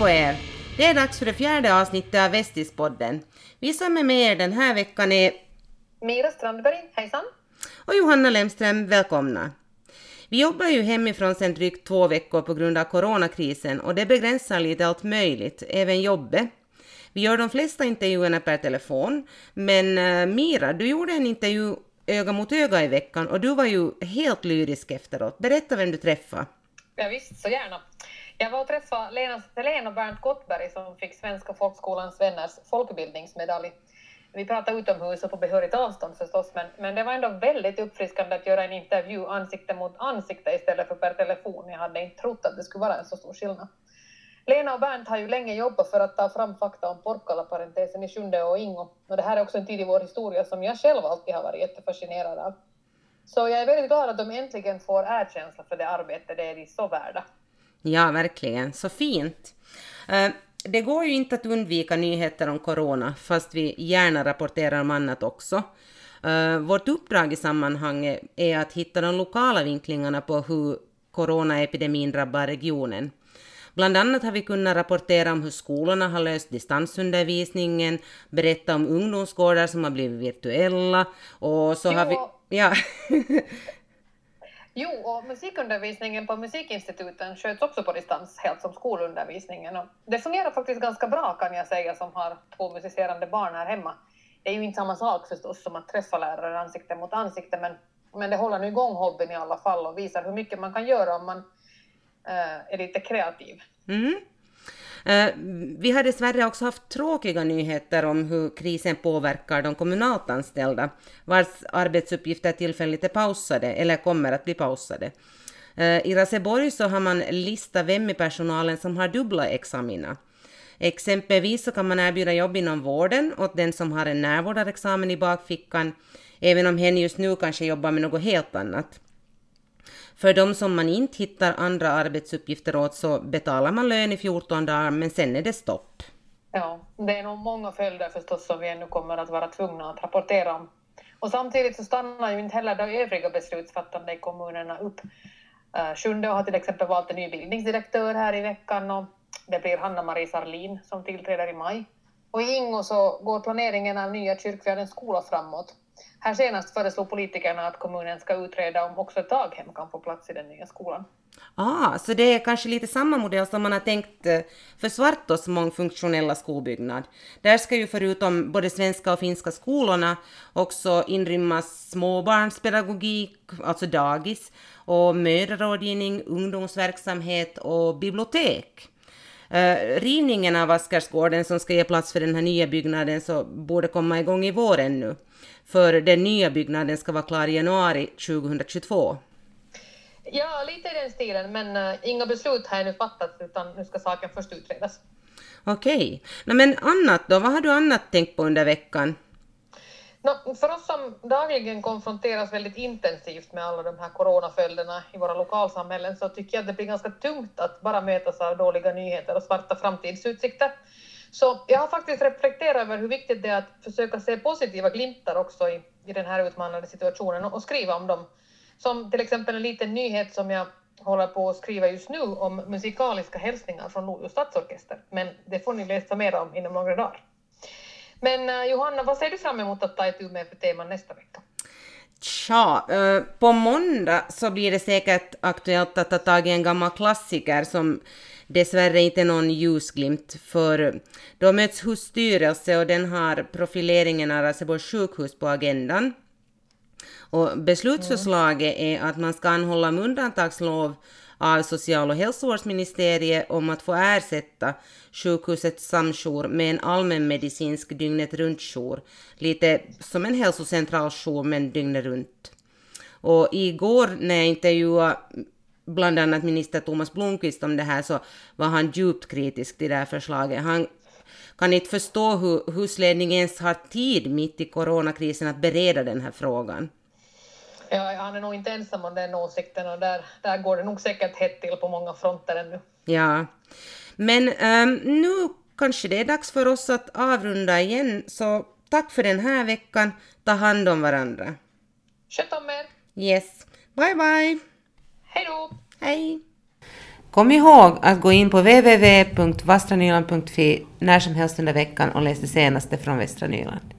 på er! Det är dags för det fjärde avsnittet av Västispodden. Vi som är med er den här veckan är Mira Strandberg, hejsan. och Johanna Lemström, välkomna. Vi jobbar ju hemifrån sedan drygt två veckor på grund av coronakrisen och det begränsar lite allt möjligt, även jobbet. Vi gör de flesta intervjuerna per telefon, men eh, Mira, du gjorde en intervju öga mot öga i veckan och du var ju helt lyrisk efteråt. Berätta vem du träffade. Ja, visst, så gärna. Jag var och träffade Lena Selén och Bernt Gottberg som fick Svenska folkskolans vänners folkbildningsmedalj. Vi pratade utomhus och på behörigt avstånd förstås, men, men det var ändå väldigt uppfriskande att göra en intervju ansikte mot ansikte istället för per telefon. Jag hade inte trott att det skulle vara en så stor skillnad. Lena och Bernt har ju länge jobbat för att ta fram fakta om Porkkala-parentesen i Sjunde och Ingo. Och det här är också en tid i vår historia som jag själv alltid har varit jättefascinerad av. Så jag är väldigt glad att de äntligen får erkänsla för det arbete det är de så värda. Ja, verkligen. Så fint. Eh, Det går ju inte att undvika nyheter om corona, fast vi gärna rapporterar om annat också. Eh, Vårt uppdrag i sammanhanget är att hitta de lokala vinklingarna på hur coronaepidemin drabbar regionen. Bland annat har vi kunnat rapportera om hur skolorna har löst distansundervisningen, berätta om ungdomsgårdar som har blivit virtuella och så har vi... Jo. Ja. Jo, och musikundervisningen på musikinstituten sköts också på distans, helt som skolundervisningen. Och det fungerar faktiskt ganska bra kan jag säga som har två musicerande barn här hemma. Det är ju inte samma sak förstås som att träffa lärare ansikte mot ansikte, men, men det håller nu igång hobbyn i alla fall och visar hur mycket man kan göra om man eh, är lite kreativ. Mm. Eh, vi har dessvärre också haft tråkiga nyheter om hur krisen påverkar de kommunalt anställda, vars arbetsuppgifter tillfälligt är pausade eller kommer att bli pausade. Eh, I Raseborg så har man listat vem i personalen som har dubbla examina. Exempelvis så kan man erbjuda jobb inom vården åt den som har en närvårdarexamen i bakfickan, även om hen just nu kanske jobbar med något helt annat. För de som man inte hittar andra arbetsuppgifter åt så betalar man lön i 14 dagar, men sen är det stopp. Ja, det är nog många följder förstås som vi ännu kommer att vara tvungna att rapportera om. Och samtidigt så stannar ju inte heller de övriga beslutsfattande i kommunerna upp. Eh, Sjunde har till exempel valt en ny bildningsdirektör här i veckan och det blir Hanna-Marie Sarlin som tillträder i maj. Och i Ingo så går planeringen av nya Kyrkfjärdens skola framåt. Här senast föreslog politikerna att kommunen ska utreda om också ett daghem kan få plats i den nya skolan. Ah, så det är kanske lite samma modell som man har tänkt eh, för Svartås mångfunktionella skolbyggnad. Där ska ju förutom både svenska och finska skolorna också inrymmas småbarnspedagogik, alltså dagis, och mödrarådgivning, ungdomsverksamhet och bibliotek. Uh, rivningen av Askersgården som ska ge plats för den här nya byggnaden så borde komma igång i våren nu. För den nya byggnaden ska vara klar i januari 2022. Ja, lite i den stilen, men uh, inga beslut har ännu fattats utan nu ska saken först utredas. Okej. Okay. Men annat då? Vad har du annat tänkt på under veckan? No, för oss som dagligen konfronteras väldigt intensivt med alla de här coronaföljderna i våra lokalsamhällen så tycker jag att det blir ganska tungt att bara mötas av dåliga nyheter och svarta framtidsutsikter. Så jag har faktiskt reflekterat över hur viktigt det är att försöka se positiva glimtar också i, i den här utmanande situationen och, och skriva om dem. Som till exempel en liten nyhet som jag håller på att skriva just nu om musikaliska hälsningar från Lojo stadsorkester. Men det får ni läsa mer om inom några dagar. Men äh, Johanna, vad ser du fram emot att ta itu med för teman nästa vecka? Tja, på måndag så blir det säkert aktuellt att ta tag i en gammal klassiker som dessvärre inte är någon ljusglimt för då möts husstyrelse och den har profileringen av Raseborgs sjukhus på agendan. Och beslutsförslaget är att man ska anhålla om undantagslov av social och hälsovårdsministeriet om att få ersätta sjukhusets samjour med en allmänmedicinsk dygnet runt-jour, lite som en hälsocentraljour men dygnet runt. Och igår när jag intervjuade bland annat minister Thomas Blomqvist om det här så var han djupt kritisk till det här förslaget. Han kan inte förstå hur husledningen ens har tid mitt i coronakrisen att bereda den här frågan. Ja, han är nog inte ensam om den åsikten och där, där går det nog säkert hett till på många fronter ännu. Ja, men um, nu kanske det är dags för oss att avrunda igen, så tack för den här veckan. Ta hand om varandra. Sköt om er! Yes. Bye bye! Hej då! Hej! Kom ihåg att gå in på www.vastranyland.fi när som helst under veckan och läs det senaste från Västra Nyland.